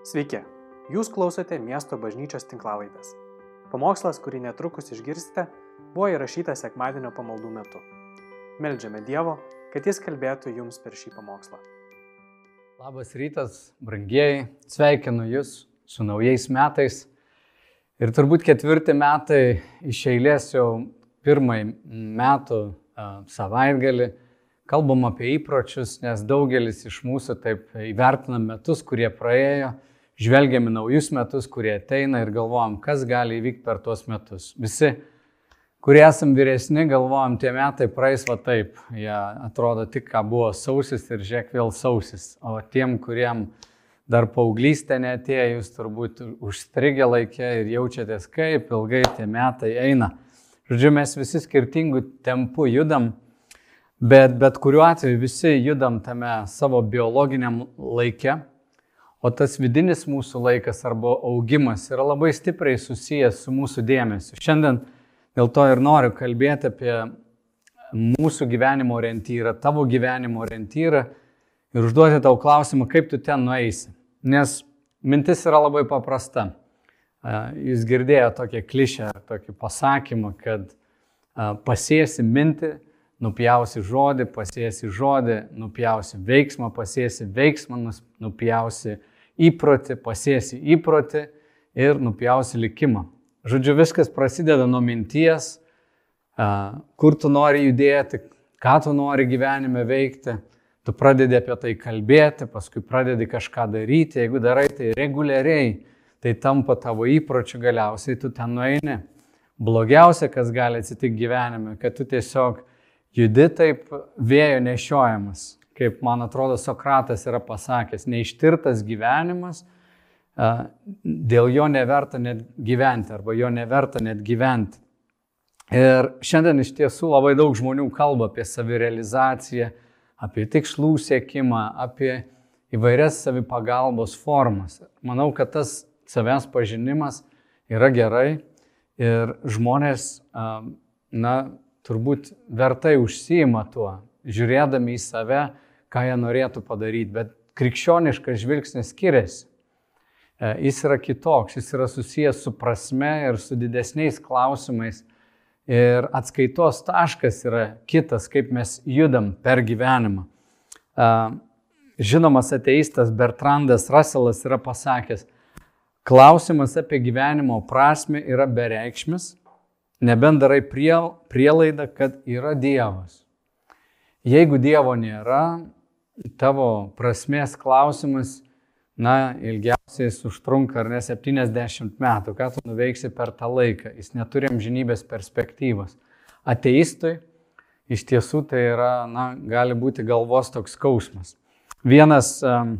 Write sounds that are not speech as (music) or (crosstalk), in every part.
Sveiki, jūs klausote miesto bažnyčios tinklavaitės. Pamokslas, kurį netrukus išgirsite, buvo įrašytas sekmadienio pamaldų metu. Meldžiame Dievo, kad Jis kalbėtų jums per šį pamokslą. Labas rytas, brangieji, sveikinu Jūs su naujais metais. Ir turbūt ketvirti metai iš eilės jau pirmąjį metų savaitgalį kalbam apie įpročius, nes daugelis iš mūsų taip įvertinam metus, kurie praėjo, žvelgiam į naujus metus, kurie ateina ir galvojam, kas gali įvykti per tuos metus. Visi, kurie esam vyresni, galvojam, tie metai praeis va taip, jie atrodo tik, ką buvo sausis ir žiūrėk vėl sausis. O tiem, kuriem dar paauglystė netėjo, jūs turbūt užstrigę laikė ir jaučiatės, kaip ilgai tie metai eina. Žodžiu, mes visi skirtingų tempų judam Bet bet kuriuo atveju visi judam tame savo biologiniam laike, o tas vidinis mūsų laikas arba augimas yra labai stipriai susijęs su mūsų dėmesiu. Šiandien dėl to ir noriu kalbėti apie mūsų gyvenimo orientyrą, tavo gyvenimo orientyrą ir užduoti tau klausimą, kaip tu ten nueisi. Nes mintis yra labai paprasta. Jūs girdėjote tokią klišę, tokį pasakymą, kad pasėsi mintį, nupjausi žodį, pasėsi žodį, nupjausi veiksmą, pasėsi veiksmą, nupjausi įprotį, pasėsi įprotį ir nupjausi likimą. Žodžiu, viskas prasideda nuo minties, kur tu nori judėti, ką tu nori gyvenime veikti. Tu pradedi apie tai kalbėti, paskui pradedi kažką daryti. Jeigu darai tai reguliariai, tai tampa tavo įpročiu galiausiai, tu ten nueini. Blogiausia, kas gali atsitikti gyvenime, kad tu tiesiog judi taip vėjo nešiojamas, kaip man atrodo Sokratas yra pasakęs, neištirtas gyvenimas, dėl jo neverta net gyventi arba jo neverta net gyventi. Ir šiandien iš tiesų labai daug žmonių kalba apie savirealizaciją, apie tikslų siekimą, apie įvairias savipagalbos formas. Manau, kad tas savęs pažinimas yra gerai ir žmonės, na, turbūt vertai užsijima tuo, žiūrėdami į save, ką jie norėtų padaryti, bet krikščioniškas žvilgsnis skiriasi. E, jis yra kitoks, jis yra susijęs su prasme ir su didesniais klausimais. Ir atskaitos taškas yra kitas, kaip mes judam per gyvenimą. E, žinomas ateistas Bertrandas Russellas yra pasakęs, klausimas apie gyvenimo prasme yra bereikšmis, nebent darai prielaidą, kad yra Dievas. Jeigu Dievo nėra, tavo prasmės klausimas, na, ilgiausiai užtrunka ar ne 70 metų, ką tu nuveiksi per tą laiką, jis neturi amžinybės perspektyvos. Ateistui iš tiesų tai yra, na, gali būti galvos toks skausmas. Vienas um,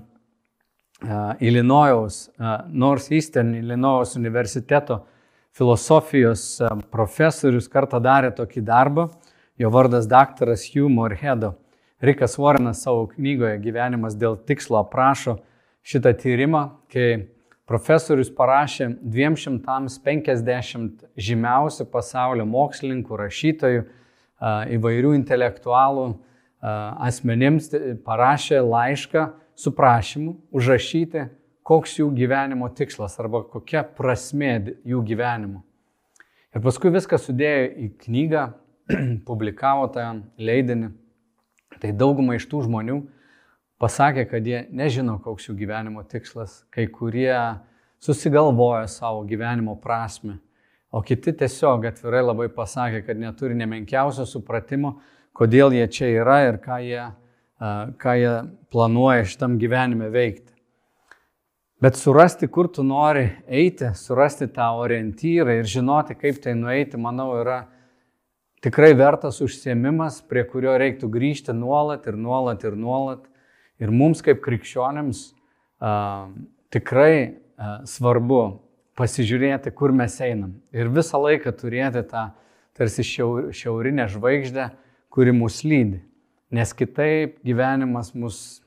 uh, Illinois, uh, Northeastern Illinois universiteto filosofijos profesorius kartą darė tokį darbą, jo vardas daktaras Hugh Morhedo. Rikas Warrenas savo knygoje Gyvenimas dėl tikslo aprašo šitą tyrimą, kai profesorius parašė 250 žymiausių pasaulio mokslininkų, rašytojų, įvairių intelektualų asmenims, parašė laišką su prašymu užrašyti koks jų gyvenimo tikslas arba kokia prasmė jų gyvenimo. Ir paskui viską sudėjo į knygą, (clears throat) publikavo tą leidinį. Tai dauguma iš tų žmonių pasakė, kad jie nežino, koks jų gyvenimo tikslas, kai kurie susigalvoja savo gyvenimo prasme, o kiti tiesiog atvirai labai pasakė, kad neturi nemenkiausio supratimo, kodėl jie čia yra ir ką jie, ką jie planuoja šitam gyvenime veikti. Bet surasti, kur tu nori eiti, surasti tą orientyrą ir žinoti, kaip tai nueiti, manau, yra tikrai vertas užsiemimas, prie kurio reiktų grįžti nuolat ir nuolat ir nuolat. Ir mums kaip krikščionėms uh, tikrai uh, svarbu pasižiūrėti, kur mes einam. Ir visą laiką turėti tą tarsi šiaurinę žvaigždę, kuri mus lydi. Nes kitaip gyvenimas mus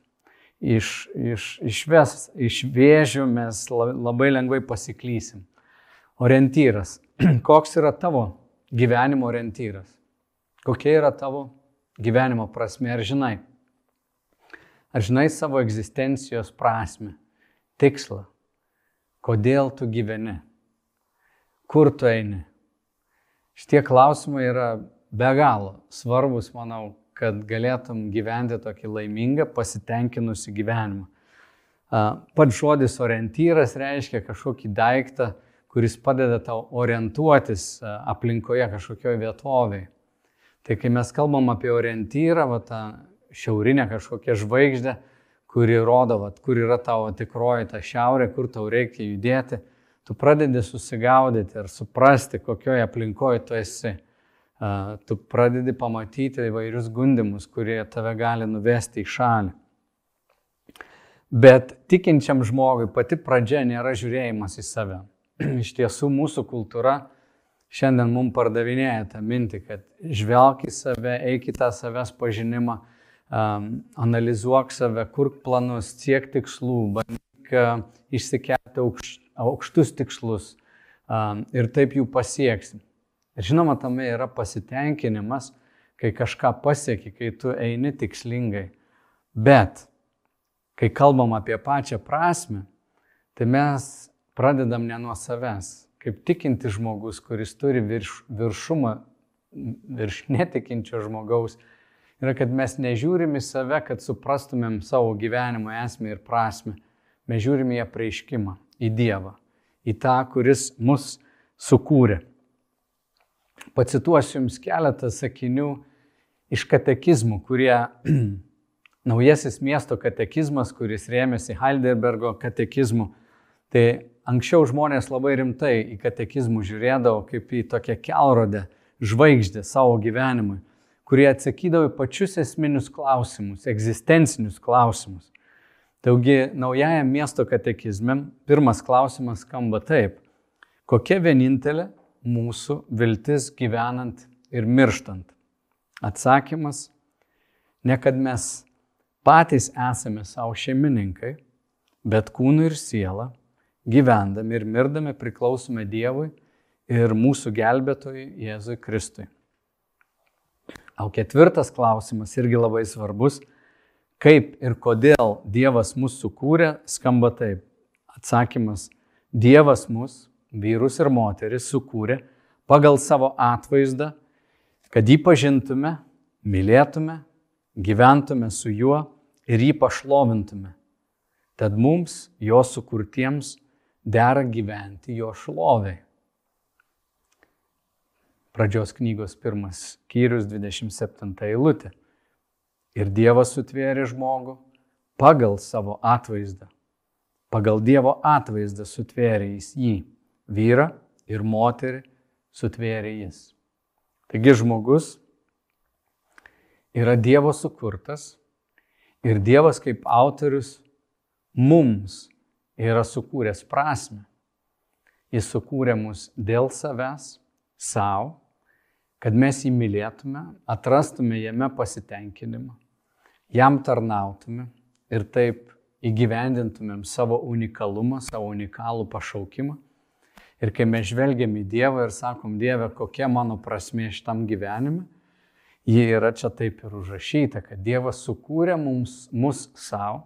iš, iš, išves iš vėžių, mes labai lengvai pasiklysim. Orientyras. (clears throat) Koks yra tavo gyvenimo orientyras? Kokia yra tavo gyvenimo prasme? Ar žinai? Ar žinai savo egzistencijos prasme, tikslą, kodėl tu gyveni, kur tu eini. Šitie klausimai yra be galo svarbus, manau, kad galėtum gyventi tokį laimingą, pasitenkinusi gyvenimą. Pats žodis orientyras reiškia kažkokį daiktą, kuris padeda tau orientuotis aplinkoje kažkokioje vietovėje. Tai kai mes kalbam apie orientyrą, va, tą šiaurinę kažkokią žvaigždę, kuri rodo, va, kur yra tavo tikroji ta šiaurė, kur tau reikia judėti, tu pradedi susigaudyti ir suprasti, kokioje aplinkoje tu esi tu pradedi pamatyti įvairius gundimus, kurie tave gali nuvesti į šalį. Bet tikinčiam žmogui pati pradžia nėra žiūrėjimas į save. (clears throat) Iš tiesų mūsų kultūra šiandien mums pardavinėja tą mintį, kad žvelk į save, eik į tą savęs pažinimą, um, analizuok save, kurk planus, siek tikslų, bandyk uh, išsikelti aukš, aukštus tikslus um, ir taip jų pasieksim. Ir žinoma, tame yra pasitenkinimas, kai kažką pasieki, kai tu eini tikslingai. Bet, kai kalbam apie pačią prasme, tai mes pradedam ne nuo savęs. Kaip tikinti žmogus, kuris turi virš, viršumą virš netikinčio žmogaus, yra, kad mes nežiūrim į save, kad suprastumėm savo gyvenimo esmę ir prasme. Mes žiūrim į apreiškimą, į Dievą, į tą, kuris mus sukūrė. Pacituosiu Jums keletą sakinių iš katekizmų, kurie (clears throat) naujasis miesto katekizmas, kuris rėmėsi Heidelbergo katekizmu. Tai anksčiau žmonės labai rimtai į katekizmų žiūrėdavo kaip į tokią kelrodę, žvaigždę savo gyvenimui, kurie atsakydavo į pačius esminius klausimus, egzistencinius klausimus. Taigi naujajam miesto katekizme pirmas klausimas skamba taip. Kokia vienintelė mūsų viltis gyvenant ir mirštant? Atsakymas - ne kad mes patys esame savo šeimininkai, bet kūnu ir siela, gyvendami ir mirdami priklausome Dievui ir mūsų gelbėtojui Jėzui Kristui. O ketvirtas klausimas irgi labai svarbus. Kaip ir kodėl Dievas mus sukūrė, skamba taip. Atsakymas - Dievas mus vyrus ir moteris sukūrė pagal savo atvaizdą, kad jį pažintume, mylėtume, gyventume su juo ir jį pašlovintume. Tad mums, jo sukurtiems, dera gyventi jo šloviai. Pradžios knygos pirmas skyrius 27 eilutė. Ir Dievas sutvėrė žmogų pagal savo atvaizdą. Pagal Dievo atvaizdą sutvėrė jis jį vyrą ir moterį sutvėrė jis. Taigi žmogus yra Dievo sukurtas ir Dievas kaip autorius mums yra sukūręs prasme. Jis sukūrė mus dėl savęs, savo, kad mes jį mylėtume, atrastume jame pasitenkinimą, jam tarnautume ir taip įgyvendintumėm savo unikalumą, savo unikalų pašaukimą Ir kai mes žvelgiam į Dievą ir sakom, Dieve, kokia mano prasmė šitam gyvenime, ji yra čia taip ir užrašyta, kad Dievas sukūrė mums, mus savo,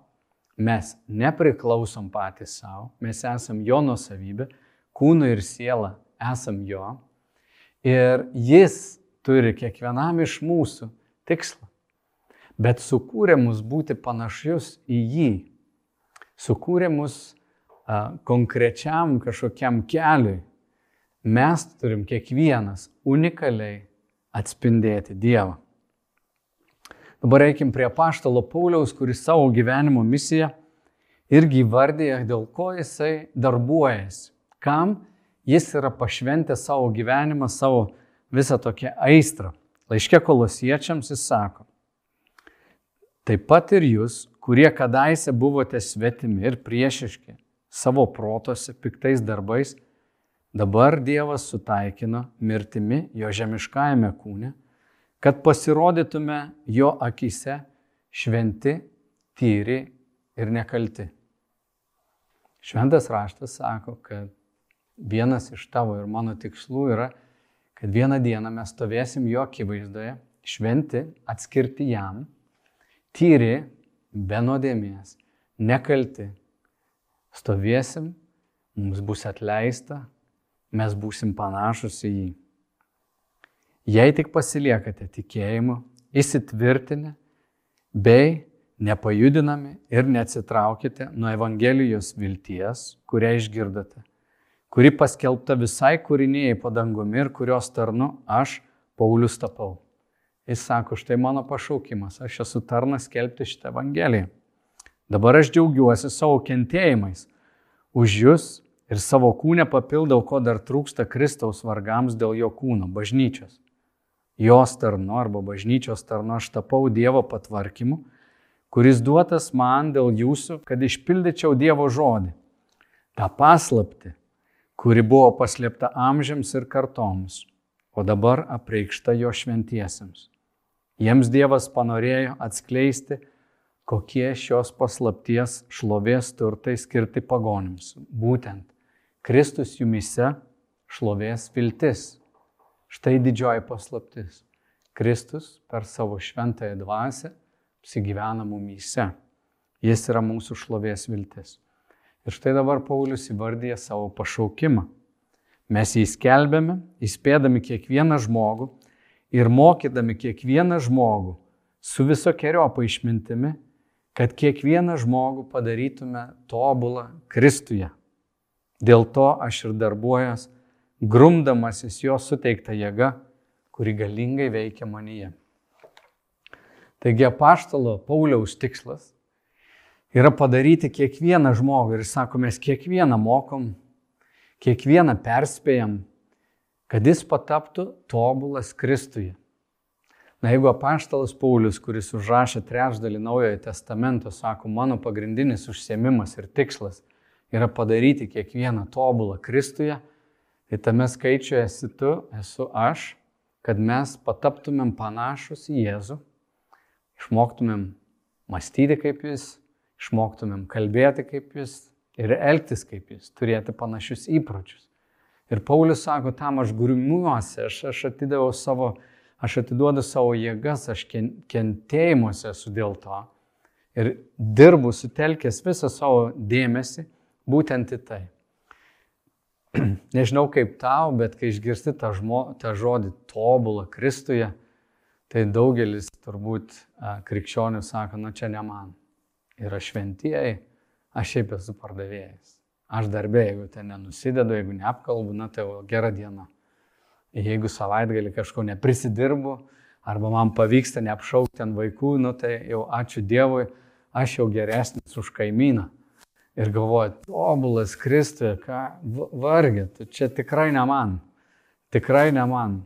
mes nepriklausom patys savo, mes esam jo nusavybė, kūnu ir siela esam jo. Ir jis turi kiekvienam iš mūsų tikslą. Bet sukūrė mus būti panašius į jį. Sukūrė mus konkrečiam kažkokiam keliui, mes turim kiekvienas unikaliai atspindėti Dievą. Dabar reikim prie paštalo Pauliaus, kuris savo gyvenimo misiją irgi įvardėja, dėl ko jisai darbuojasi, kam jis yra pašventęs savo gyvenimą, savo visą tokią aistrą. Laiškė kolosiečiams jis sako, taip pat ir jūs, kurie kadaise buvote svetimi ir priešiški, savo protose, piktais darbais, dabar Dievas sutaikino mirtimi jo žemiškajame kūne, kad pasirodytume jo akise šventi, tyri ir nekalti. Šventas raštas sako, kad vienas iš tavo ir mano tikslų yra, kad vieną dieną mes stovėsim jo akivaizdoje, šventi, atskirti jam, tyri, be nuodėmės, nekalti, stovėsim mums bus atleista, mes būsim panašus į jį. Jei tik pasiliekate tikėjimu, įsitvirtinę, bei nepajudinami ir neatsitraukite nuo Evangelijos vilties, kurią išgirdote, kuri paskelbta visai kūrinėjai padangumi ir kurios tarnu aš, Paulius, tapau. Jis sako, štai mano pašaukimas, aš esu tarnas skelbti šitą Evangeliją. Dabar aš džiaugiuosi savo kentėjimais už jūs ir savo kūnę papildau, ko dar trūksta Kristaus vargams dėl jo kūno, bažnyčios. Jos tarnu arba bažnyčios tarnu aš tapau Dievo patvarkymu, kuris duotas man dėl jūsų, kad išpildyčiau Dievo žodį. Ta paslapti, kuri buvo paslėpta amžiams ir kartoms, o dabar apreikšta jo šventiesiems. Jiems Dievas panorėjo atskleisti, kokie šios paslapties šlovės turtai skirti pagonims. Būtent Kristus jumise šlovės viltis. Štai didžioji paslaptis. Kristus per savo šventąją dvasę apsigyvena mumyse. Jis yra mūsų šlovės viltis. Ir štai dabar Paulius įvardyja savo pašaukimą. Mes jį skelbėme, įspėdami kiekvieną žmogų ir mokydami kiekvieną žmogų su visokiojo paaišmintimi, kad kiekvieną žmogų padarytume tobulą Kristuje. Dėl to aš ir darbuojas, grumdamasis jo suteiktą jėgą, kuri galingai veikia manyje. Taigi apaštalo Pauliaus tikslas yra padaryti kiekvieną žmogų ir sako, mes kiekvieną mokom, kiekvieną perspėjam, kad jis pataptų tobulas Kristuje. Na jeigu apaštalas Paulius, kuris užrašė trečdalį Naujojo testamento, sako, mano pagrindinis užsiemimas ir tikslas yra padaryti kiekvieną tobulą Kristuje, tai tame skaičiuje esi tu, esu aš, kad mes pataptumėm panašus į Jėzų, išmoktumėm mąstyti kaip jis, išmoktumėm kalbėti kaip jis ir elgtis kaip jis, turėti panašius įpročius. Ir Paulius sako, tam aš grimuosi, aš, aš atidaviau savo, aš atiduodu savo jėgas, aš kentėjimuose esu dėl to. Ir dirbu sutelkęs visą savo dėmesį būtent į tai. (clears throat) Nežinau kaip tau, bet kai išgirsti tą, žmo, tą žodį tobulą Kristuje, tai daugelis turbūt krikščionių sako, nu čia ne man. Yra šventieji, aš šiaip esu pardavėjas. Aš darbė, jeigu ten nenusidedu, jeigu neapkalbu, na tai gera diena. Jeigu savaitgalį kažko neprisidirbu, arba man pavyksta neapšaukti ant vaikų, nu tai jau ačiū Dievui, aš jau geresnis už kaimyną. Ir galvoju, tobulas Kristuje, ką vargė, tu čia tikrai ne man. Tikrai ne man.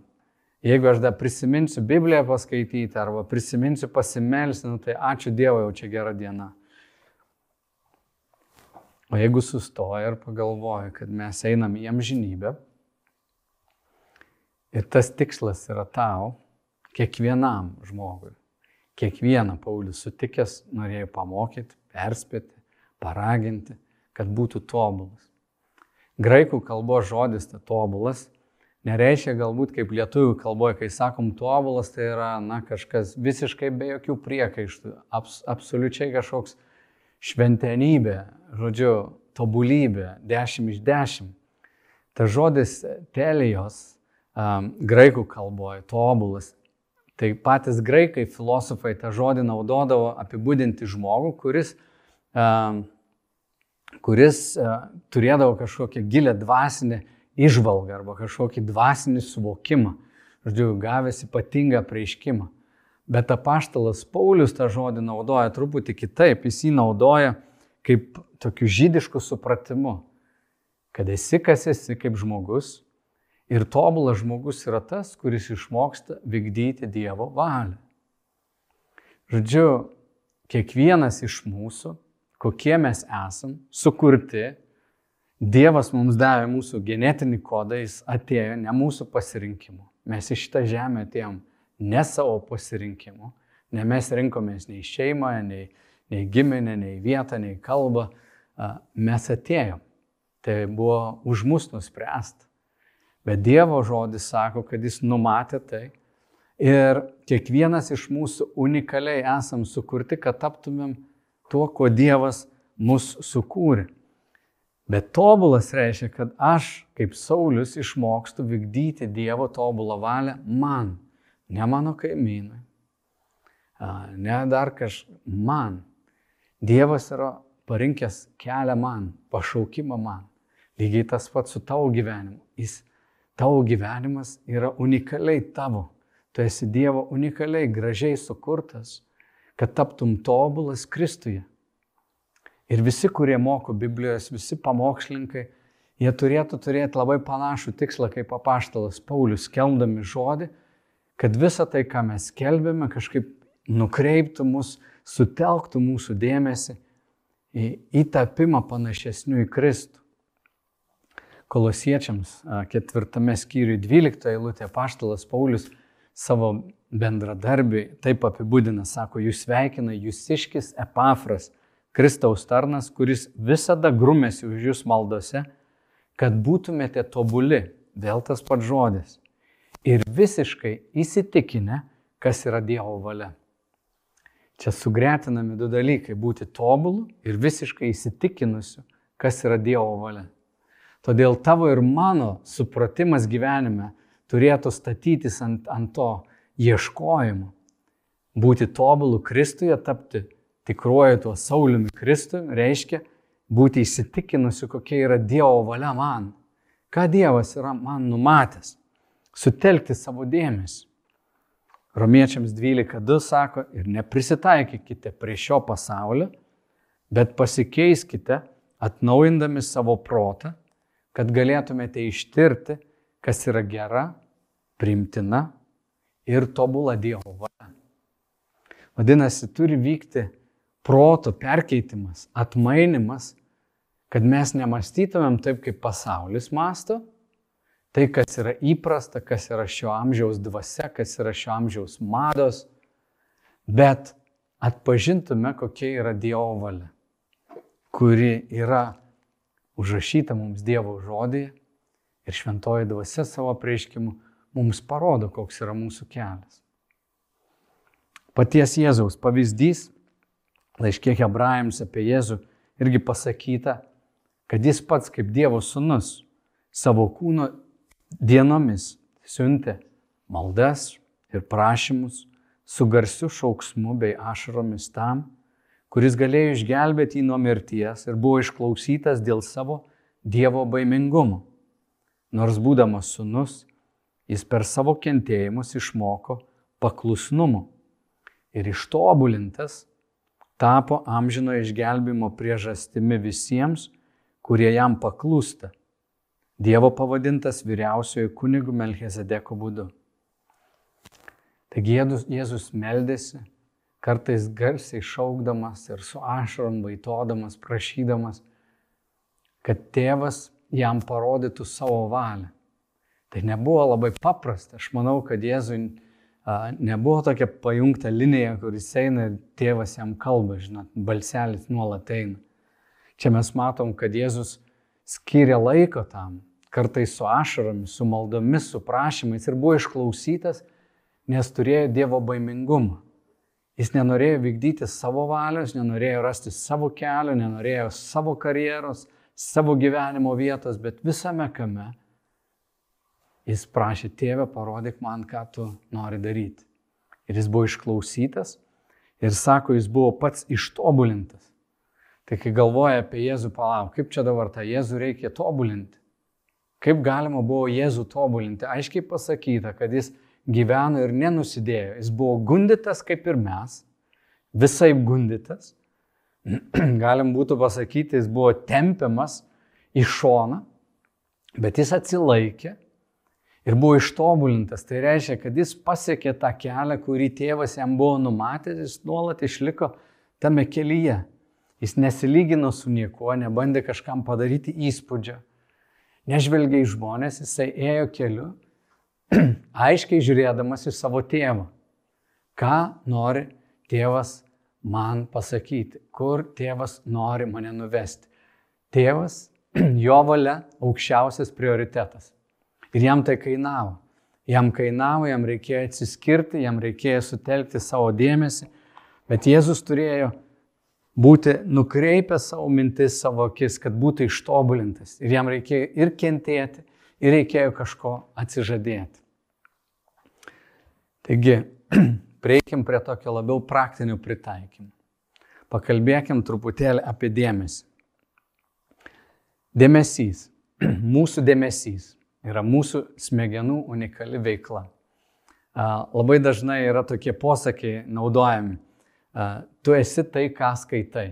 Jeigu aš dar prisiminsiu Bibliją paskaityti arba prisiminsiu pasimelsti, nu, tai ačiū Dievui, jau čia gera diena. O jeigu sustoja ir pagalvoja, kad mes einam į amžinybę ir tas tikslas yra tau, kiekvienam žmogui, kiekvieną Paulius sutikęs norėjo pamokyti, perspėti, paraginti, kad būtų tobulas. Graikų kalbos žodis ta tobulas nereiškia galbūt kaip lietuvių kalboje, kai sakom tobulas, tai yra na, kažkas visiškai be jokių priekaištų, abs, absoliučiai kažkoks šventenybė, žodžiu, tobulybė, 10 iš 10. Ta žodis telijos um, graikų kalboje, tobulas. Tai patys graikai, filosofai tą žodį naudodavo apibūdinti žmogų, kuris, kuris uh, turėdavo kažkokią gilę dvasinę išvalgą arba kažkokį dvasinį suvokimą, žodžiu, gavęs ypatingą prieiškimą. Bet apaštalas Paulius tą žodį naudoja truputį kitaip. Jis jį naudoja kaip tokiu žydišku supratimu, kad esi kas esi kaip žmogus ir tobulas žmogus yra tas, kuris išmoksta vykdyti Dievo valią. Žodžiu, kiekvienas iš mūsų, kokie mes esam, sukurti, Dievas mums davė mūsų genetinį kodą, jis atėjo ne mūsų pasirinkimu. Mes į šitą žemę atėjom ne savo pasirinkimu, ne mes rinkomės nei šeimoje, nei, nei giminę, nei vietą, nei kalbą, mes atėjom. Tai buvo už mus nuspręsta. Bet Dievo žodis sako, kad jis numatė tai. Ir kiekvienas iš mūsų unikaliai esam sukurti, kad taptumėm tuo, ko Dievas mus sukūrė. Bet tobulas reiškia, kad aš, kaip Saulis, išmokstu vykdyti Dievo tobulą valią man, ne mano kaimynui, ne dar kažkam, man. Dievas yra parinkęs kelią man, pašaukimą man. Lygiai tas pats su tavo gyvenimu. Jis, tavo gyvenimas yra unikaliai tavo. Tu esi Dievo unikaliai, gražiai sukurtas, kad taptum tobulas Kristuje. Ir visi, kurie moko Biblijos, visi pamokslininkai, jie turėtų turėti labai panašų tikslą kaip apaštalas Paulius, kelmdami žodį, kad visa tai, ką mes kelbėme, kažkaip nukreiptų mus, sutelktų mūsų dėmesį į, į tapimą panašesnių į Kristų. Kolosiečiams ketvirtame skyriui 12 eilutė paštalas Paulius savo bendradarbiui taip apibūdina, sako, jūs sveikina Jūsiškis Epafras, Kristaus tarnas, kuris visada grumėsi už jūs maldose, kad būtumėte tobuli, vėl tas pats žodis, ir visiškai įsitikinę, kas yra Dievo valia. Čia sugretinami du dalykai - būti tobulu ir visiškai įsitikinusiu, kas yra Dievo valia. Todėl tavo ir mano supratimas gyvenime turėtų statytis ant, ant to ieškojimo. Būti tobulu Kristuje, tapti tikruoju tuo Sauliumi Kristumi reiškia būti įsitikinusiu, kokia yra Dievo valia man. Ką Dievas yra man numatęs. Sutelkti savo dėmesį. Romiečiams 12.2 sako, ir neprisitaikykite prie šio pasaulio, bet pasikeiskite, atnaujindami savo protą, kad galėtumėte ištirti, kas yra gera, primtina ir tobula Dievo valia. Vadinasi, turi vykti proto perkeitimas, atmainimas, kad mes nemastytumėm taip, kaip pasaulis masto, tai, kas yra įprasta, kas yra šio amžiaus dvasia, kas yra šio amžiaus mados, bet atpažintume, kokia yra Dievo valia, kuri yra užrašyta mums Dievo žodėje ir šventoji dvasia savo prieškimu mums parodo, koks yra mūsų kelias. Paties Jėzaus pavyzdys laiškė hebrajams apie Jėzų irgi pasakyta, kad jis pats kaip Dievo sūnus savo kūno dienomis siuntė maldas ir prašymus su garsiu šauksmu bei ašaromis tam, kuris galėjo išgelbėti jį nuo mirties ir buvo išklausytas dėl savo Dievo baimingumo. Nors būdamas sunus, jis per savo kentėjimus išmoko paklusnumo ir ištobulintas tapo amžino išgelbimo priežastimi visiems, kurie jam paklūsta. Dievo pavadintas vyriausiojo kunigu Melchizedeko būdu. Taigi Jėzus meldėsi, kartais garsiai šaukdamas ir su ašarom vaitodamas, prašydamas, kad tėvas jam parodytų savo valią. Tai nebuvo labai paprasta. Aš manau, kad Jėzui nebuvo tokia pajungta linija, kuris eina ir tėvas jam kalba, žinot, balselis nuolat eina. Čia mes matom, kad Jėzus skiria laiko tam, kartais su ašaromis, su maldomis, su prašymais ir buvo išklausytas, nes turėjo Dievo baimingumą. Jis nenorėjo vykdyti savo valios, nenorėjo rasti savo kelio, nenorėjo savo karjeros, savo gyvenimo vietos, bet visame kame Jis prašė, tėvę, parodyk man, ką tu nori daryti. Ir jis buvo išklausytas ir sako, jis buvo pats ištobulintas. Tai kai galvoja apie Jėzų, palauk, kaip čia dabar tą Jėzų reikia tobulinti? Kaip galima buvo Jėzų tobulinti? Aiškiai pasakyta, kad jis gyveno ir nenusidėjo. Jis buvo gundytas kaip ir mes, visai gundytas. (clears throat) Galim būtų pasakyti, jis buvo tempiamas į šoną, bet jis atsilaikė ir buvo ištobulintas. Tai reiškia, kad jis pasiekė tą kelią, kurį tėvas jam buvo numatęs, jis nuolat išliko tame kelyje. Jis nesilygino su niekuo, nebandė kažkam padaryti įspūdžio. Nežvelgia į žmonės, jisai ėjo keliu, (clears throat) aiškiai žiūrėdamas į savo tėvą. Ką nori tėvas man pasakyti, kur tėvas nori mane nuvesti. Tėvas, (clears throat) jo valia aukščiausias prioritetas. Ir jam tai kainavo. Jam kainavo, jam reikėjo atsiskirti, jam reikėjo sutelkti savo dėmesį, bet Jėzus turėjo būti nukreipę savo mintis, savo akis, kad būtų ištobulintas. Ir jam reikėjo ir kentėti, ir reikėjo kažko atsižadėti. Taigi, (clears throat) prieikim prie tokio labiau praktinių pritaikymų. Pakalbėkim truputėlį apie dėmesį. Dėmesys, (clears throat) mūsų dėmesys yra mūsų smegenų unikali veikla. Labai dažnai yra tokie posakiai naudojami. Tu esi tai, ką skaitai.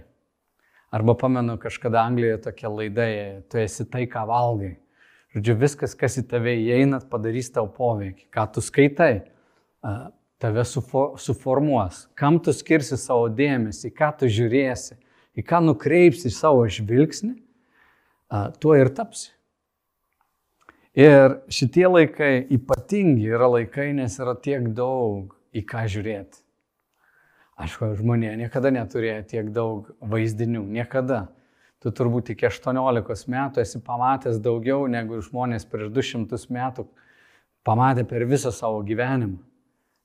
Arba pamenu kažkada Anglijoje tokia laida, tu esi tai, ką valgai. Žodžiu, viskas, kas į tave įeina, padarys tau poveikį. Ką tu skaitai, tave suformuos, kam tu skirsi savo dėmesį, ką tu žiūrėsi, į ką nukreipsi savo žvilgsnį, tuo ir tapsi. Ir šitie laikai ypatingi yra laikai, nes yra tiek daug į ką žiūrėti. Aišku, žmonė niekada neturėjo tiek daug vaizdinių, niekada. Tu turbūt iki 18 metų esi pamatęs daugiau negu žmonės prieš 200 metų pamatė per visą savo gyvenimą.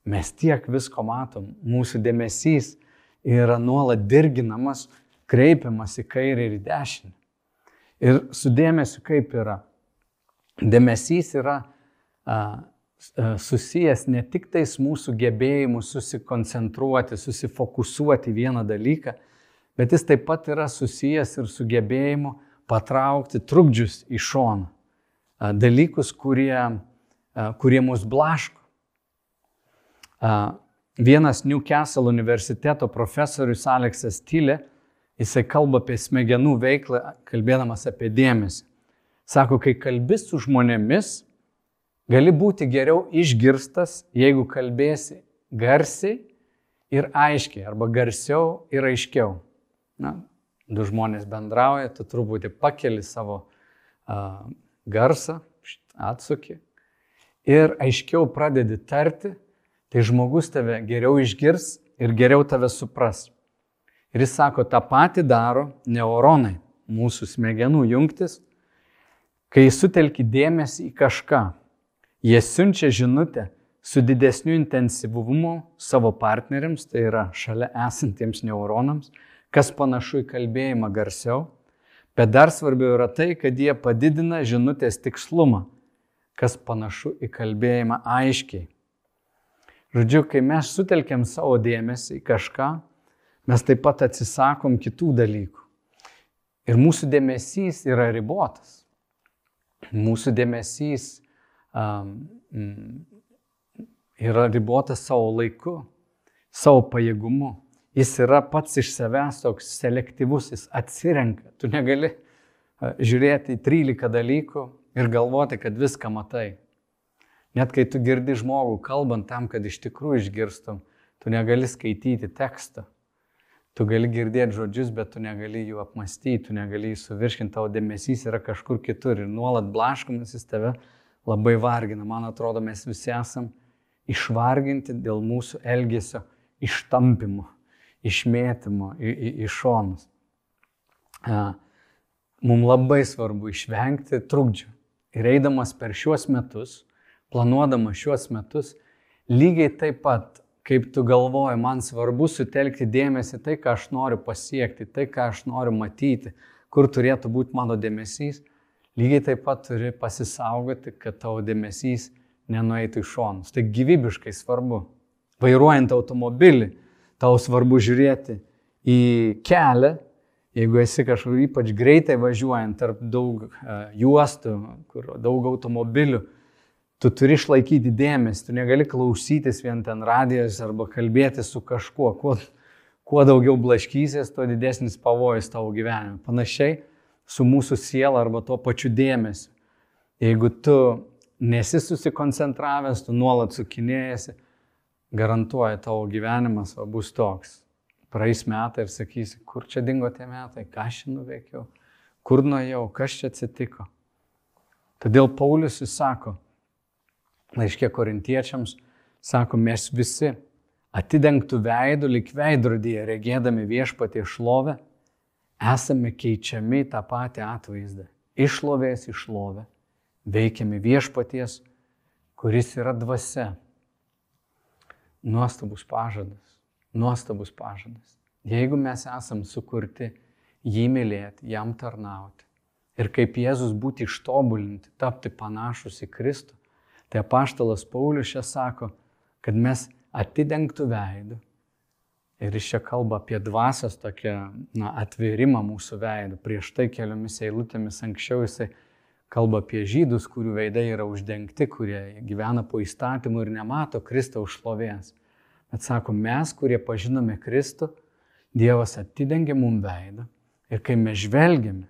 Mes tiek visko matom, mūsų dėmesys yra nuolat dirginamas, kreipiamas į kairę ir į dešinę. Ir su dėmesiu kaip yra? Dėmesys yra a, susijęs ne tik tais mūsų gebėjimu susikoncentruoti, susifokusuoti vieną dalyką, bet jis taip pat yra susijęs ir su gebėjimu patraukti trukdžius į šoną. Dalykus, kurie, kurie mus blaško. Vienas Newcastle universiteto profesorius Aleksas Tylė, jisai kalba apie smegenų veiklą, kalbėdamas apie dėmesį. Sako, kai kalbi su žmonėmis, gali būti geriau išgirstas, jeigu kalbėsi garsiai ir aiškiai, arba garsiau ir aiškiau. Na, du žmonės bendrauja, tu truputį pakeli savo uh, garsą, atsuki ir aiškiau pradedi tarti tai žmogus tave geriau išgirs ir geriau tave supras. Ir jis sako, tą patį daro neuronai, mūsų smegenų jungtis, kai sutelki dėmesį į kažką. Jie siunčia žinutę su didesniu intensyvumu savo partneriams, tai yra šalia esantiems neuronams, kas panašu į kalbėjimą garsiau, bet dar svarbiau yra tai, kad jie padidina žinutės tikslumą, kas panašu į kalbėjimą aiškiai. Žodžiu, kai mes sutelkiam savo dėmesį į kažką, mes taip pat atsisakom kitų dalykų. Ir mūsų dėmesys yra ribotas. Mūsų dėmesys um, yra ribotas savo laiku, savo pajėgumu. Jis yra pats iš savęs toks selektyvus, jis atsirenka. Tu negali žiūrėti į 13 dalykų ir galvoti, kad viską matai. Net kai tu girdi žmogų kalbant tam, kad iš tikrųjų išgirstum, tu negali skaityti tekstą. Tu gali girdėti žodžius, bet tu negali jų apmastyti, tu negali jų suvirškinti, tavo dėmesys yra kažkur kitur ir nuolat blaškomasis tave labai vargina. Man atrodo, mes visi esam išvarginti dėl mūsų elgesio ištampimo, išmėtymo į, šonus. Mums labai svarbu išvengti trukdžių. Ir eidamas per šiuos metus, planuodama šiuos metus, lygiai taip pat, kaip tu galvoji, man svarbu sutelkti dėmesį tai, ką aš noriu pasiekti, tai, ką aš noriu matyti, kur turėtų būti mano dėmesys, lygiai taip pat turi pasisaugoti, kad tavo dėmesys nenueitų į šonus. Tai gyvybiškai svarbu. Vairuojant automobilį, tau svarbu žiūrėti į kelią, jeigu esi kažkur ypač greitai važiuojant tarp daug uh, juostų, kur daug automobilių, tu turi išlaikyti dėmesį, tu negali klausytis vien ten radijas arba kalbėti su kažkuo. Kuo, kuo daugiau blaškysies, tuo didesnis pavojus tavo gyvenime. Panašiai su mūsų siela arba tuo pačiu dėmesiu. Jeigu tu nesi susikoncentravęs, tu nuolat sukinėjasi, garantuoja tavo gyvenimas va, bus toks. Praeis metai ir sakysi, kur čia dingo tie metai, ką aš nuveikiau, kur nuėjau, kas čia atsitiko. Todėl Paulius jis sako, laiškė korintiečiams, sako, mes visi atidengtų veidų lik veidrodyje, regėdami viešpatį šlovę, esame keičiami tą patį atvaizdą. Išlovės išlovę, veikiami viešpaties, kuris yra dvasia. Nuostabus pažadas, nuostabus pažadas. jeigu mes esam sukurti jį mylėti, jam tarnauti ir kaip Jėzus būti ištobulinti, tapti panašus į Kristų, tai apaštalas Paulius čia sako, kad mes atidengtų veidų. Ir iš čia kalba apie dvasios tokią na, atvėrimą mūsų veidų. Prieš tai keliomis eilutėmis anksčiau jisai kalba apie žydus, kurių veidai yra uždengti, kurie gyvena po įstatymu ir nemato Kristaus šlovės. Bet sako, mes, kurie pažinome Kristų, Dievas atidengia mum veidą ir kai mes žvelgiame,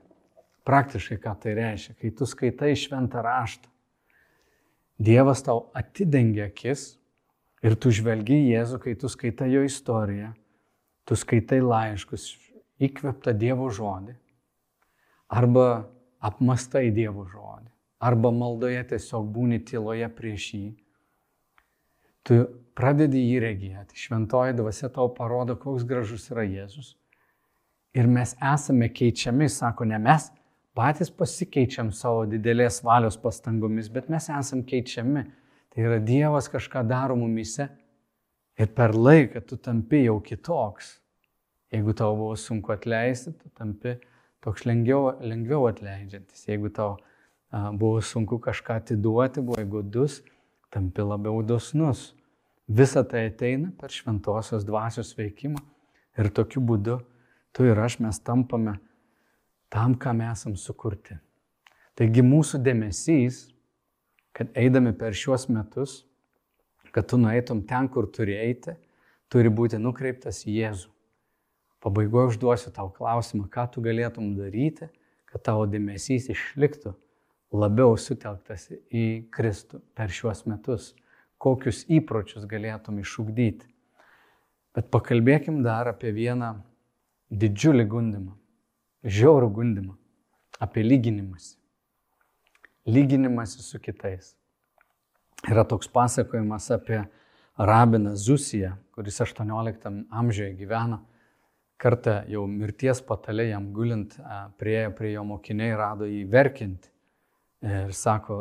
praktiškai ką tai reiškia, kai tu skaitai šventą raštą, Dievas tau atidengia akis ir tu žvelgi į Jėzų, kai tu skaitai jo istoriją, tu skaitai laiškus, įkveptą Dievo žodį, arba apmastai Dievo žodį, arba maldoje tiesiog būni tyloje prieš jį, tu pradedi jį regėti, šventoji dvasia tau parodo, koks gražus yra Jėzus. Ir mes esame keičiami, sako, ne mes patys pasikeičiam savo didelės valios pastangomis, bet mes esame keičiami. Tai yra Dievas kažką daro mumise ir per laiką tu tampi jau kitoks. Jeigu tau buvo sunku atleisti, tu tampi toks lengviau, lengviau atleidžiantis. Jeigu tau a, buvo sunku kažką atiduoti, buvai godus, tampi labiau dosnus. Visa tai ateina per šventosios dvasios veikimą ir tokiu būdu tu ir aš mes tampame tam, kam esam sukurti. Taigi mūsų dėmesys, kad eidami per šiuos metus, kad tu nueitum ten, kur turi eiti, turi būti nukreiptas į Jėzų. Pabaigoje užduosiu tau klausimą, ką tu galėtum daryti, kad tavo dėmesys išliktų labiau sutelktas į Kristų per šiuos metus, kokius įpročius galėtum išugdyti. Bet pakalbėkim dar apie vieną didžiulį gundimą, žiaurų gundimą, apie lyginimąsi. Lyginimąsi su kitais. Yra toks pasakojimas apie rabiną Zusiją, kuris 18 amžiuje gyveno kartą jau mirties patalė jam gulint, priejo prie jo mokiniai, rado jį verkinti. Ir sako,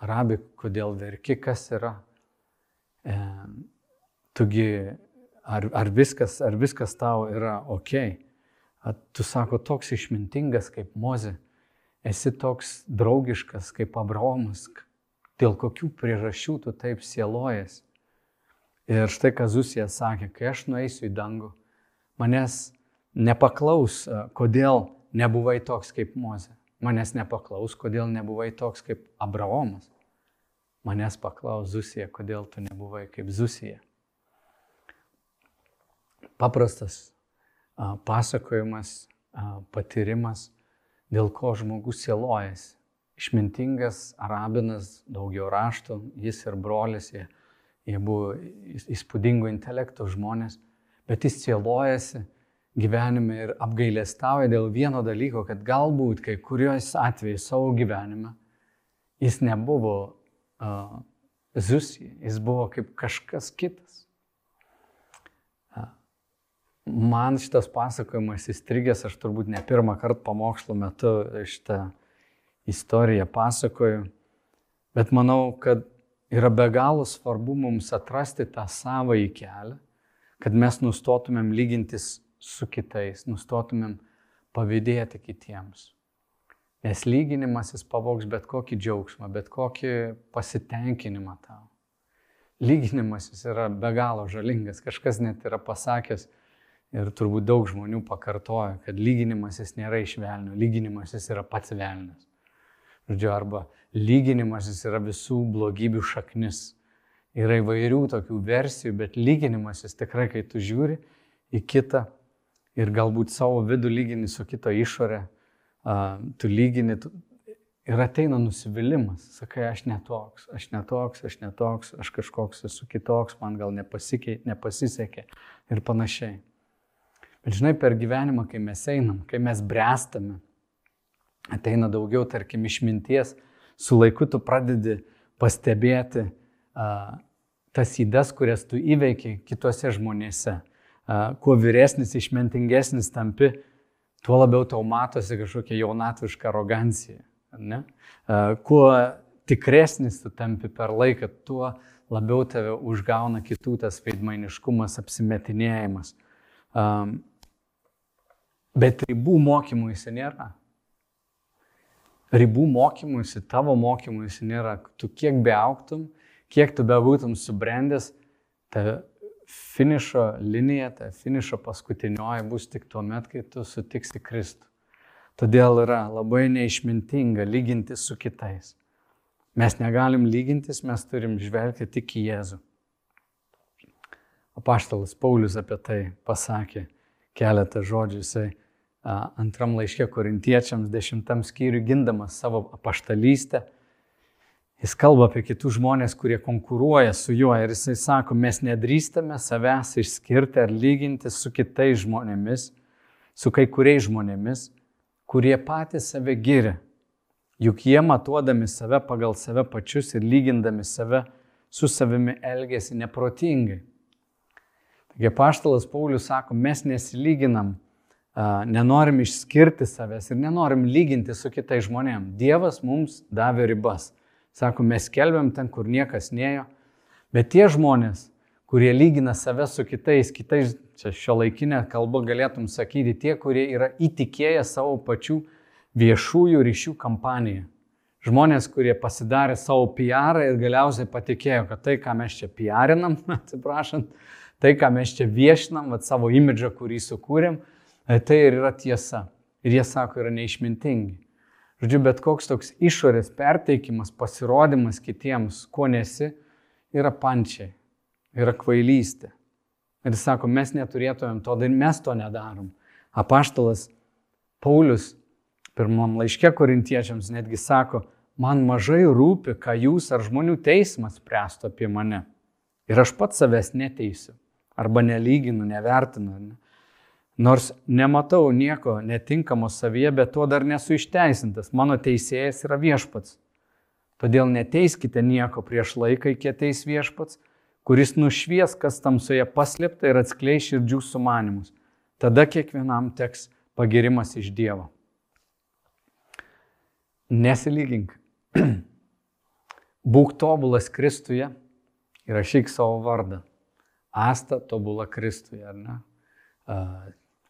rabi, kodėl verki, kas yra. E, tugi, ar, ar, viskas, ar viskas tau yra ok. A, tu sako, toks išmintingas kaip Moze, esi toks draugiškas kaip Abraomas, dėl kokių priežasčių tu taip sielojas. Ir štai Kazusija sakė, kai aš nueisiu į dangų, manęs nepaklaus, kodėl nebuvai toks kaip Moze. Manęs nepaklaus, kodėl nebuvai toks kaip Abraomas. Manęs paklaus Zusija, kodėl tu nebuvai kaip Zusija. Paprastas pasakojimas, patyrimas, dėl ko žmogus sielojasi. Išmintingas arabinas, daugiau raštų, jis ir brolis, jie, jie buvo įspūdingo intelekto žmonės bet jis sielojasi gyvenime ir apgailestauja dėl vieno dalyko, kad galbūt kai kurios atvejais savo gyvenime jis nebuvo uh, Zusija, jis buvo kaip kažkas kitas. Man šitas pasakojimas įstrigęs, aš turbūt ne pirmą kartą pamokslo metu šitą istoriją pasakoju, bet manau, kad yra be galo svarbu mums atrasti tą savąjį kelią kad mes nustotumėm lygintis su kitais, nustotumėm pavydėti kitiems. Nes lyginimasis pavoks bet kokį džiaugsmą, bet kokį pasitenkinimą tau. Lyginimasis yra be galo žalingas. Kažkas net yra pasakęs ir turbūt daug žmonių pakartoja, kad lyginimasis nėra iš velnio, lyginimasis yra pats velnias. Žodžiu, arba lyginimasis yra visų blogybių šaknis. Yra įvairių tokių versijų, bet lyginimasis tikrai, kai tu žiūri į kitą ir galbūt savo vidų lygini su kito išorė, tu lygini tu, ir ateina nusivylimas. Sakai, aš netoks, aš netoks, aš netoks, aš kažkoks esu kitoks, man gal nepasisekė ir panašiai. Bet žinai, per gyvenimą, kai mes einam, kai mes bręstame, ateina daugiau, tarkim, išminties, su laiku tu pradedi pastebėti, tas įdas, kurias tu įveiki kitose žmonėse. Kuo vyresnis, išmintingesnis tampi, tuo labiau tau matosi kažkokia jaunatviška arogancija. Ne? Kuo tikresnis tu tampi per laiką, tuo labiau tave užgauna kitų tas veidmainiškumas, apsimetinėjimas. Um, bet ribų mokymuisi nėra. Ribų mokymuisi, tavo mokymuisi nėra. Tu kiek beauktum, kiek tu bebūtum subrendęs, ta finišo linija, ta finišo paskutinioji bus tik tuo met, kai tu sutiksi Kristų. Todėl yra labai neišmintinga lyginti su kitais. Mes negalim lygintis, mes turim žvelgti tik į Jėzų. Apaštalas Paulius apie tai pasakė keletą žodžių. Jisai antram laiškė korintiečiams dešimtam skyriui gindamas savo apaštalystę. Jis kalba apie kitus žmonės, kurie konkuruoja su juo ir jisai sako, mes nedrįstame savęs išskirti ar lyginti su kitais žmonėmis, su kai kuriais žmonėmis, kurie patys save giria. Juk jie matuodami save pagal save pačius ir lygindami save su savimi elgesi neprotingai. Taigi paštalas Paulius sako, mes nesilyginam, nenorim išskirti savęs ir nenorim lyginti su kitais žmonėmis. Dievas mums davė ribas. Sako, mes kelbiam ten, kur niekas neėjo, bet tie žmonės, kurie lygina save su kitais, kitais, čia šio laikinė kalba galėtum sakyti, tie, kurie yra įtikėję savo pačių viešųjų ryšių kampaniją. Žmonės, kurie pasidarė savo PR ir galiausiai patikėjo, kad tai, ką mes čia PRinam, (laughs) atsiprašant, tai, ką mes čia viešinam, vat, savo imidžą, kurį sukūrėm, e, tai ir yra tiesa. Ir jie sako, yra neišmintingi. Žodžiu, bet koks toks išorės perteikimas, pasirodymas kitiems, kuo nesi, yra pančiai, yra kvailystė. Ir jis sako, mes neturėtumėm to daryti, mes to nedarom. Apaštalas Paulius pirmam laiške korintiečiams netgi sako, man mažai rūpi, ką jūs ar žmonių teismas spręstų apie mane. Ir aš pats savęs neteisiu arba nelyginu, nevertinu. Ne? Nors nematau nieko netinkamo savyje, bet tuo dar nesu išteisintas. Mano teisėjas yra viešpats. Todėl neteiskite nieko prieš laiką, iki ateis viešpats, kuris nušvies, kas tamsoje paslėpta ir atskleis širdžių sumanimus. Tada kiekvienam teks pagirimas iš Dievo. Nesilygink. (clears throat) Būk tobulas Kristuje ir rašyk savo vardą. Asta tobula Kristuje, ar ne?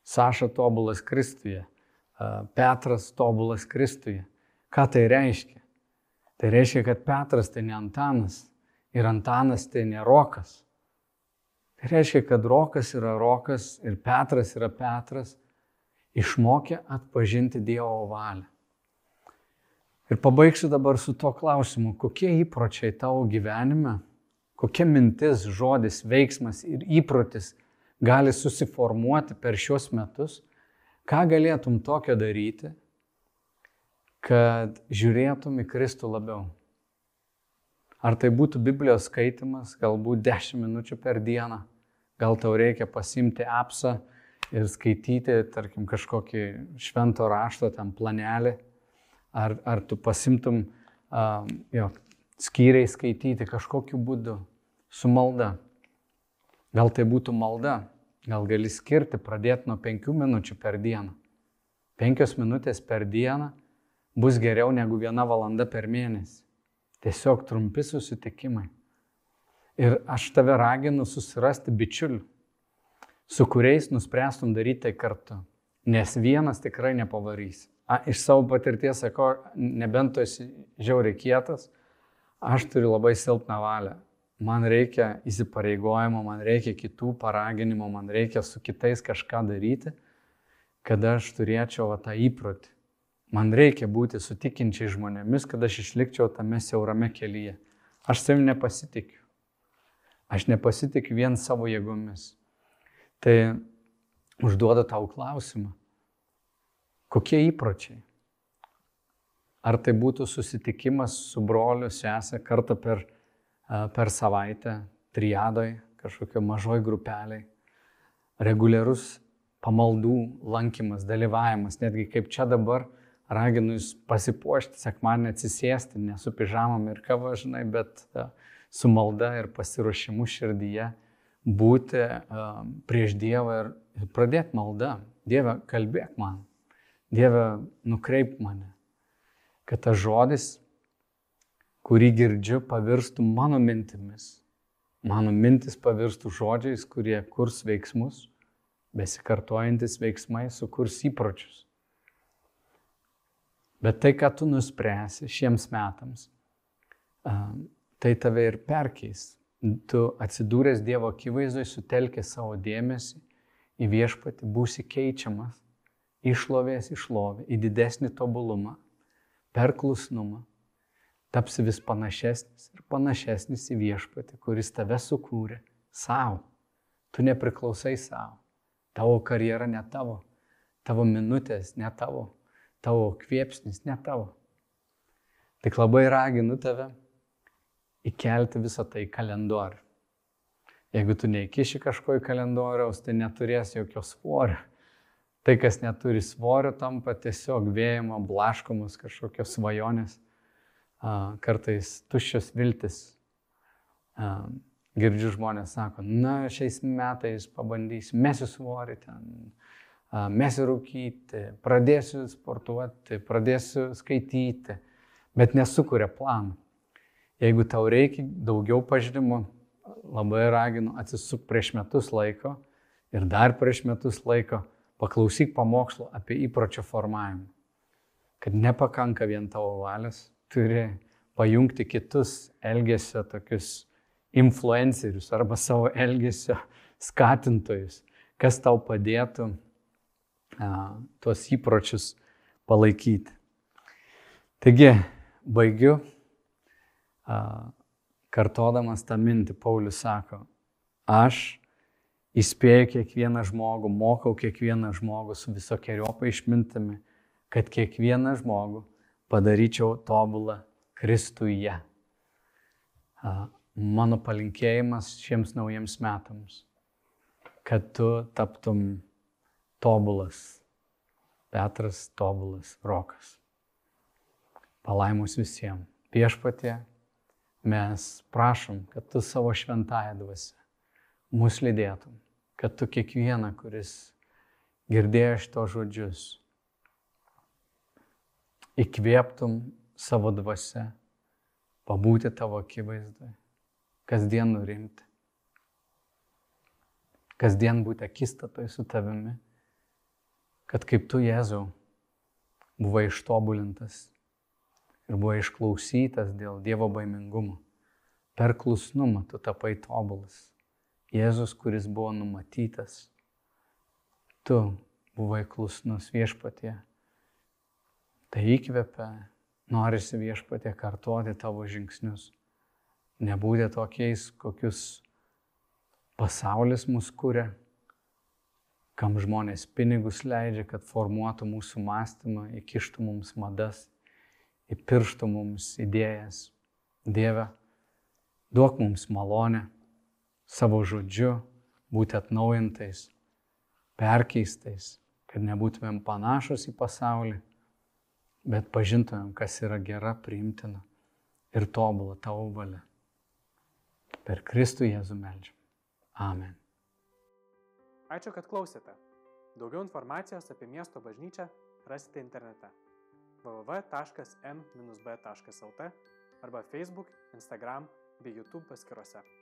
Saša tobulas Kristuje, Petras tobulas Kristuje. Ką tai reiškia? Tai reiškia, kad Petras tai ne Antanas ir Antanas tai ne Rokas. Tai reiškia, kad Rokas yra Rokas ir Petras yra Petras, išmokė atpažinti Dievo valią. Ir pabaigsiu dabar su to klausimu, kokie įpročiai tavo gyvenime kokia mintis, žodis, veiksmas ir įprotis gali susiformuoti per šios metus, ką galėtum tokio daryti, kad žiūrėtum į Kristų labiau. Ar tai būtų Biblijos skaitimas, galbūt 10 minučių per dieną, gal tau reikia pasimti apsą ir skaityti, tarkim, kažkokį švento rašto tam planelį, ar, ar tu pasimtum, uh, jo, skyriai skaityti kažkokiu būdu su malda. Gal tai būtų malda, gal gali skirti, pradėti nuo penkių minučių per dieną. Penkios minutės per dieną bus geriau negu viena valanda per mėnesį. Tiesiog trumpi susitikimai. Ir aš tave raginu susirasti bičiulių, su kuriais nuspręstum daryti tai kartu. Nes vienas tikrai nepavarys. A, iš savo patirties sakau, nebent tu esi žiauriai kietas, aš turiu labai silpną valią man reikia įsipareigojimo, man reikia kitų paraginimo, man reikia su kitais kažką daryti, kad aš turėčiau va, tą įprotį. Man reikia būti sutikinčiai žmonėmis, kad aš išlikčiau tame siaurame kelyje. Aš savim nepasitikiu. Aš nepasitikiu vien savo jėgomis. Tai užduoda tau klausimą. Kokie įpročiai? Ar tai būtų susitikimas su broliu, sesė kartą per per savaitę, triadoj, kažkokio mažoj grupeliai, reguliarus pamaldų lankymas, dalyvavimas, netgi kaip čia dabar raginu jūs pasipuošti, sekmanį atsisėsti, ne su pižamam ir kava, žinai, bet su malda ir pasiruošimu širdyje būti prieš Dievą ir pradėti maldą. Dieve, kalbėk man. Dieve, nukreip mane. Kad tas žodis kurį girdžiu, pavirstų mano mintimis. Mano mintis pavirstų žodžiais, kurie kurs veiksmus besikartojantis veiksmai sukurs įpročius. Bet tai, ką tu nuspręsi šiems metams, tai tave ir perkeis. Tu atsidūręs Dievo akivaizdoj sutelkė savo dėmesį į viešpatį, būsi keičiamas išlovės išlovė, į didesnį tobulumą, per klusnumą. Tapsi vis panašesnis ir panašesnis į viešpatį, kuris tave sukūrė savo. Tu nepriklausai savo. Tavo karjera ne tavo. Tavo minutės ne tavo. Tavo kviepsnis ne tavo. Tik labai raginu tave įkelti visą tai kalendorių. Jeigu tu neįkiši kažko į kalendoriaus, tai neturės jokio svorio. Tai, kas neturi svorio, tampa tiesiog vėjimo, blaškomos kažkokios svajonės, kartais tuščios viltis. Girdžiu žmonės sako, na, šiais metais pabandysiu, mesiu svorį ten, mesiu rūkyti, pradėsiu sportuoti, pradėsiu skaityti, bet nesukuria planų. Jeigu tau reikia daugiau pažinimo, labai raginu atsisuk prieš metus laiko ir dar prieš metus laiko paklausyk pamokslo apie įpročio formavimą. Kad nepakanka vien tavo valios, turi pajungti kitus elgesio tokius influencerius arba savo elgesio skatintojus, kas tau padėtų a, tuos įpročius palaikyti. Taigi, baigiu kartodamas tą mintį, Paulius sako, aš įspėju kiekvieną žmogų, mokau kiekvieną žmogų su visokiojopai išmintimi, kad kiekvieną žmogų padaryčiau tobulą Kristuje. Mano palinkėjimas šiems naujiems metams, kad tu taptum tobulas, Petras tobulas, Rokas. Palaimus visiems. Viešpatie, mes prašom, kad tu savo šventąją dvasę mus lydėtum, kad tu kiekvieną, kuris girdėjo šito žodžius, įkvėptum savo dvasę, pabūti tavo akivaizdoje, kasdien nurimti, kasdien būti akistatoj su tavimi, kad kaip tu, Jėzau, buvai ištobulintas ir buvo išklausytas dėl Dievo baimingumo. Per klusnumą tu tapai tobulas. Jėzus, kuris buvo numatytas, tu buvai klusnus viešpatie. Tai įkvepia, norisi viešpatie kartuoti tavo žingsnius. Nebūti tokiais, kokius pasaulis mus kūrė, kam žmonės pinigus leidžia, kad formuotų mūsų mąstymą, įkištų mums madas įpirštų mums idėjas. Dieve, duok mums malonę savo žodžiu būti atnaujintais, perkeistais, kad nebūtumėm panašus į pasaulį, bet pažintumėm, kas yra gera, priimtina ir tobula tavo valia. Per Kristų Jėzų meldžiam. Amen. Ačiū, kad klausėte. Daugiau informacijos apie miesto bažnyčią rasite internete www.m-b.lt arba Facebook, Instagram bei YouTube paskyrose.